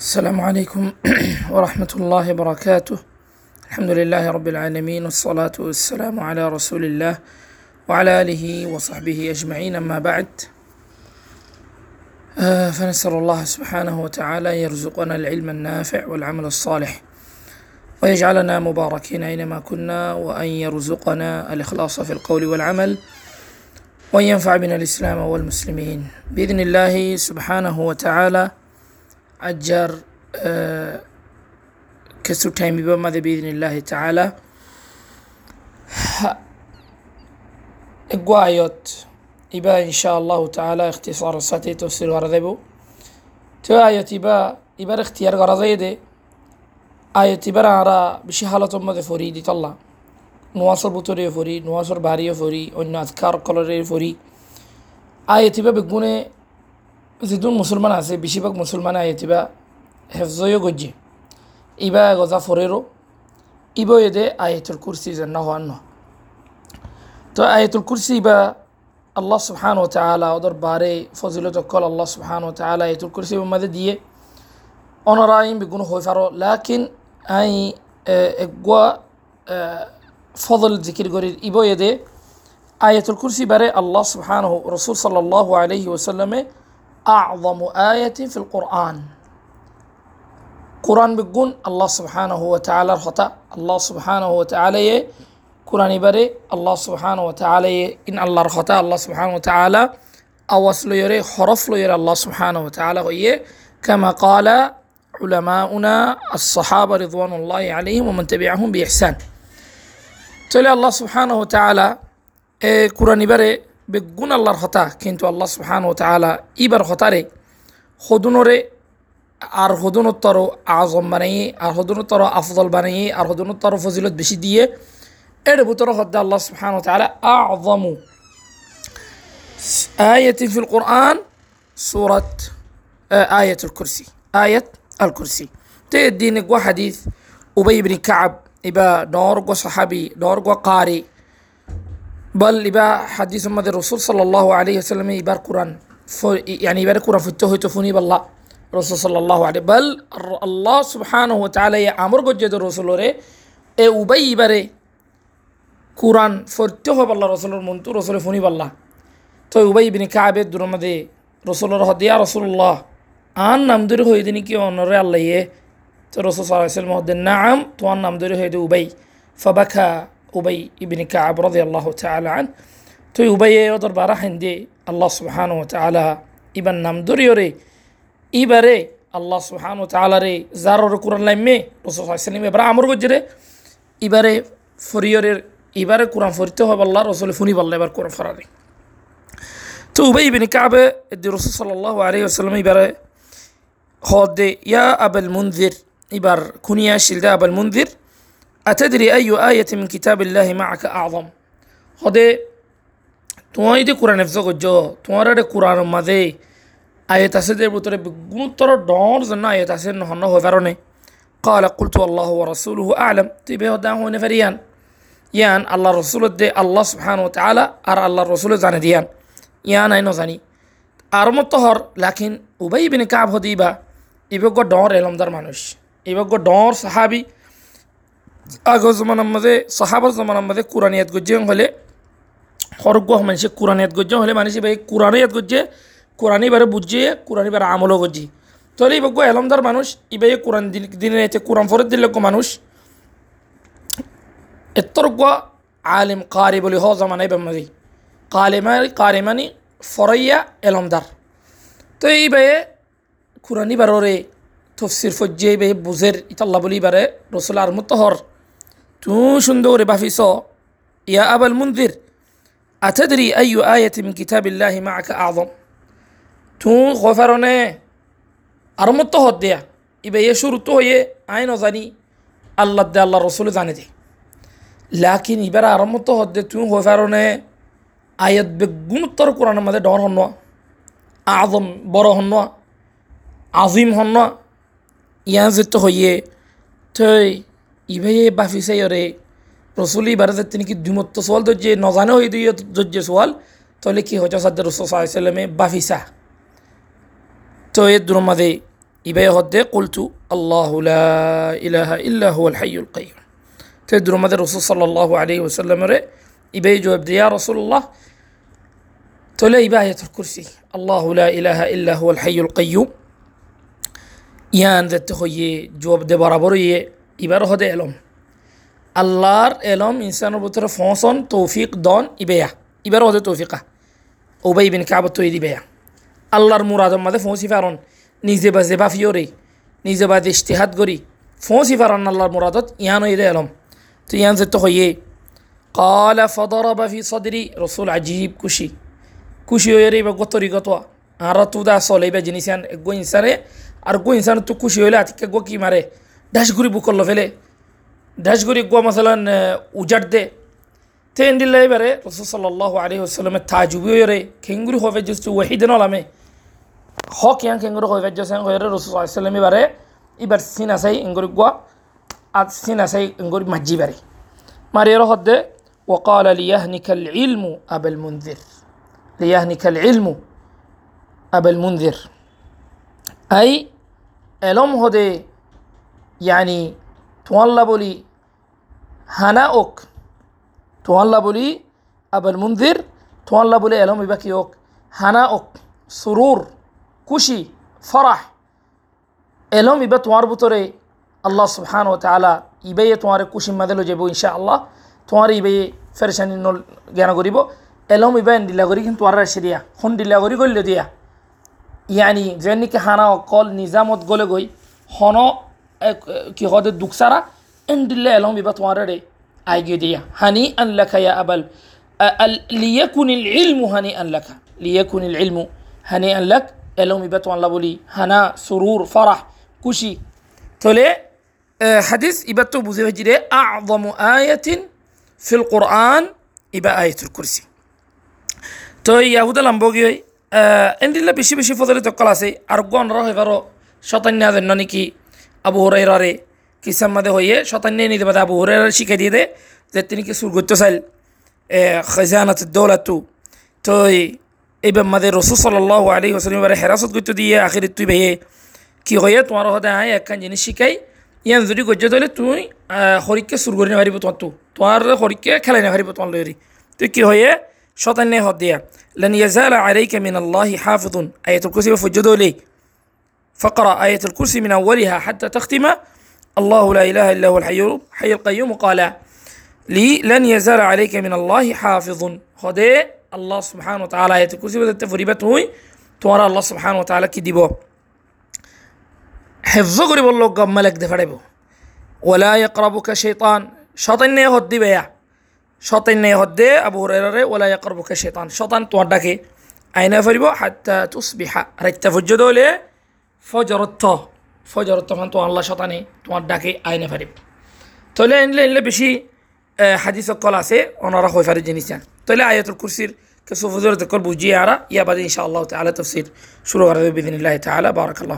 السلام عليكم ورحمة الله وبركاته. الحمد لله رب العالمين والصلاة والسلام على رسول الله وعلى آله وصحبه أجمعين. أما بعد آه، فنسأل الله سبحانه وتعالى يرزقنا العلم النافع والعمل الصالح ويجعلنا مباركين أينما كنا وأن يرزقنا الإخلاص في القول والعمل وأن ينفع بنا الإسلام والمسلمين. بإذن الله سبحانه وتعالى अजर كسو تايمي मदे بإذن الله تعالى. إقوايوت إبا إن شاء الله تعالى اختصار ساتي تفسير غرضيبو تو آيوت إبا إبا اختيار غرضيدي آيوت إبا رارا بشي حالة أمة فريدي طلع نواصل بطوري فوري نواصل باري فوري أن أذكار قلري فوري آيوت إبا بقوني যিদুন মুসলমান আছে বেশিরভাগ মুসলমান আয়তিবা হেফজয়ও গজ্জে। ইবা গজা ফরেরও ইব এদে আয়তুল কুরসি যেন হওয়ার ন। তো আয়তুল কুরসি ইবা আল্লাহ সুবহান ও তালা ওদের বারে ফজিলত কল আল্লাহ সুবহান ও তালা আয়তুল কুরসি মাঝে দিয়ে। অনরা আইন বেগুন হয়ে ফারো লাকিন আই এগুয়া ফজল জিকির করি ইব এদে আয়াতুল কুরসি বারে আল্লাহ সুবহান রসুল সাল্লাহ আলহি ওসাল্লামে أعظم آية في القرآن. قرآن بقول الله سبحانه وتعالى الخطأ الله سبحانه وتعالى قرآن بري الله سبحانه وتعالى إن الله الخطأ الله سبحانه وتعالى أوصل يري حرف يري الله سبحانه وتعالى كما قال علماؤنا الصحابة رضوان الله عليهم ومن تبعهم بإحسان. تولي الله سبحانه وتعالى إيه قرآن بري বেগুন আল্লাহর হতা কিন্তু আল্লাহ সুবহান ও তালা ইবার হতারে হদুনরে আর হদুনোত্তর আজম বানাইয়ে আর হদুনোত্তর আফজল বানাইয়ে আর হদুনোত্তর ফজিলত বেশি দিয়ে এর ভিতরে হদ্দে আল্লাহ সুবহান ও তালা আজমু آية في القرآن سورة آية الكرسي آية الكرسي تدين قوى حديث أبي بن كعب إبا دور قوى صحابي دور قوى قاري بل إبا حديث مد الرسول صلى الله عليه وسلم إبار قرآن يعني إبار قرآن فتوه تفوني بالله رسول صلى الله عليه بل الله سبحانه وتعالى يا أمر قد جد الرسول ره إيه أبي إباره قرآن فتوه بالله رسول المنتو رسول فوني بالله তো উবাই বিনি কাবে দুরমদে রসুলের হদ ইয়া রসুল্লাহ আন নাম ধরে হয়ে দিনি কি অনরে আল্লাহ ইয়ে তো রসুল সাল্লাহ মহদ্দিন নাম তোমার নাম ধরে হয়ে দে উবাই ফবাখা উবাই ইবিনি কাব রদি আল্লাহ তালা আন তো উবাই ওদের বারা হেন্দে আল্লাহ সুবহান ও তালা ইবার নাম ধরিও রে ইবারে আল্লাহ সুবহান ও তালা রে যার ওর কোরআন লাইমে রসুল সাল্লাম এবার আমর গজ্জে ইবারে ফরিয়রের ইবারে কোরআন ফরিতে হবে আল্লাহ রসুল ফুনি বললে এবার কোরআন ফরারে تو أبي بن كعب الدي الرسول صلى الله عليه وسلم يبر خود يا أبا المنذر يبر كنيا شلد أبا المنذر أتدري أي آية من كتاب الله معك أعظم خود তোমার যদি কোরআন এফজ করছো তোমার এটা কোরআন মাঝে আয়ত আছে যে ভিতরে গুণতর ডর জন্য আয়ত আছে নহন হয়ে পারনে قال قلت الله ورسوله أعلم تبي هدا هو نفريان يان الله رسول دي الله سبحانه وتعالى أرى الله الرسول زان ديان ইয়া নাই নজানি আর মতো হর লাকিন উবাই বিনে কাব হদিবা ইবজ্ঞ ডর এলমদার মানুষ ইবজ্ঞ ডর সাহাবি আগর জমানার মাঝে সাহাবার জমানার মাঝে কোরআনিয়াত গজ্জে হলে হরগ্য মানুষে কোরআনিয়াত গজ্জে হলে মানুষ ভাই কোরআনিয়াত গজ্জে কোরআনি বারে বুঝিয়ে কোরআনি বারে আমলও গজ্জি। তাহলে ইবজ্ঞ এলমদার মানুষ ইবাই কোরআন এতে কোরআন ফরত দিলে মানুষ এতরজ্ঞ আলিম কারি বলি হ জমানাই বেমাজি কালেমানি কারেমানি ফরাইয়া এলমদার তো এই বায়ে কুরানি বাররে তফসির ফজ্জে বে বুঝের ইতাল্লা বলি বারে রসুল আর মুতহর তু সুন্দর বাফিস ইয়া আবাল মন্দির আতাদি আইয়ু আয়াতিম কিতাবিল্লাহি মা আকা আদম তু গফারনে আরমত্ব হত দেয়া ইবে এ শুরুত হয়ে আইন জানি আল্লাহ দে আল্লাহ রসুল জানে দে লাকিন ইবার আরমত্ব হত দে তু গফারনে আয়াত বেগুণোত্তর কোরআনের মাঝে ডর হন আদম বড় হন আজিম হন ইয়াজিত হইয়ে থৈ ইভেয়ে বাফিসাই রে রসুলি ভারতের তিনি কি দুমত্ব সোয়াল ধৈর্যে নজানে হয়ে দুই ধৈর্যে সোয়াল তাহলে কি হজা সাদ্দে রসুল সাল্লামে বাফিসা তো এর দুর মাঝে ইবাই হদ্দে কলতু, আল্লাহ ইলাহা ইল্লাহ হাইউল কাইম তো এর দুর মাঝে রসুল সাল্লাহ আলী ওসাল্লামরে ইবাই জবাব দিয়া রসুল্লাহ তাহলে ইবা আয়াতুল কুরসি আল্লাহ ইলাহা ইল্লাহ হাইউল কাইম ইয়ান দেখতে হইয়ে জবাব দে বরাবর ইয়ে ইবার হদে এলম আল্লাহর এলম ইনসানের ভিতরে ফসন তৌফিক দন ইবেয়া ইবার হদে তৌফিকা ওবাই বিন কাবত তৈরি বেয়া আল্লাহর মুরাদম মাঝে ফৌসি ফারন নিজে বা জেবা ফিওরে নিজে বা ইশতেহাত করি ফৌসি ফারন আল্লাহর মুরাদত ইয়ান ইদে এলম তো ইয়ান যেতে হইয়ে قال فضرب في صدري رسول عجيب كشي كشي يري بغطري غطوا আরা তু দা সলে বা জিনিসান গো ইনসারে আর গো ইনসান তো খুশি داشغوري بوكل فيلي. داشغوري قوى مثلا آه، وجرد تين دي الله يبري رسول صلى الله عليه وسلم التعجبي يري كنغوري هو في جسد وحيد نولامي هوك يان كنغوري هو في جسد غير رسول صلى الله عليه وسلم يبري يبر سينا سي انغوري قوى آت سينا سي انغوري مجي بري مريرو هد وقال ليهنك العلم أبا المنذر. ليهنك العلم أبا المنذر. أي ألم هدي ইয়ানি তোয়াল্লা বলি হানা ওক তোয়াল্লা বলি আবুল মন্দির তোয়াল্লা বলি আলম ইবাকি ওক হানা ওক সুরুর খুশি ফরাহ এলম ইবা তোমার ভিতরে আল্লাহ সুহান ও তালা ইবাইয়ে তোমার কুশি মাদেলো যাব ইনশা আল্লাহ তোমার ইবাইয়ে ফেরসানি নল জ্ঞান করিব এলম ইবা এন ডিলা করি কিন্তু আর সেরিয়া হন ডিলা করি গল্লে দিয়া ইয়ানি যে নাকি হানা অকল নিজামত গলে গই হন কি হদে দুকসারা এন দিল্লে এলম ইবা তোমার রে আইগে দিয়া হানি আন লেখা ইয়া আবাল লিয়াকুন ইলমু হানি আন লেখা লিয়াকুন ইলমু হানি আন লেখ এলম ইবা তোমার বলি হানা সুরুর ফরাহ খুশি তাহলে حديث إبتو بوزي هجري أعظم آية في القرآن إبا آية الكرسي তো ইয়াহুদা লাম্বগি হই এন্ডিল্লা বেশি বেশি ফজলে তকল আছে আর গন রহে কারো শতান্য জন্য নাকি আবু হরাইরারে কিসার মাদে হইয়ে শতান্নে নিতে পারে। আবু হরাইরার শিখে দিয়ে দে যে তিনি কিছু করতে চাইল। খাজানাত দৌলাতু। তো এই ব্যাপারে রসুল সাল্লাহ আলী হোসেন এবারে হেরাসত করতে দিয়ে আখির তুই ভাইয়ে, কি হইয়ে? তোমার হতে আয় একখান জিনিস শিখাই। ইয়ান যদি গজ্য ধরলে তুই হরিককে সুর করে নেওয়া পারিব তোমার তো। তোমার হরিককে খেলাই নেওয়া পারিব তোমার লরি তুই কি হইয়ে? শতান্নে হত দিয়া। লেন ইয়াজাল আলাইকা মিন আল্লাহি হাফুদুন আয়াতুল কুসিবা ফুজ্জ দৌলেই। فقرأ آية الكرسي من أولها حتى تختم الله لا إله إلا هو الحي الحي القيوم قال لي لن يزال عليك من الله حافظ خده الله سبحانه وتعالى آية الكرسي بدأت تفريبت هوي تورى الله سبحانه وتعالى كدبو হেফজ কৰিব লগ মালেক দেখাড়াইব ওলা ইকরাবুকা শৈতান শতান্নে হদ্দি বেয়া শতান্নে হদ্দে আবু হুরাইরারে ওলা ইকরাবুকা শৈতান শতান তোমার ডাকে আইনা ফরিব হাত্তা তুসবিহা রাইত্তা ফজ্জদ হলে ফজরত্থ ফজরত্থ মানে তোমার আল্লাহ শতানে তোমার ডাকে আইনে ফারিব তাহলে এনলে এনলে বেশি হাদিস কল আছে, ওনারা হয়ে ফারি জিনিস তাহলে আয়াতুল কুরসির কিছু ফজরত কল বুঝিয়ে আরা ইয়া বাদে ইনশাআল্লাহ তাআলা তফসির শুরু করা বিদিনিল্লাহ তাআলা, বারাকাল্লাহ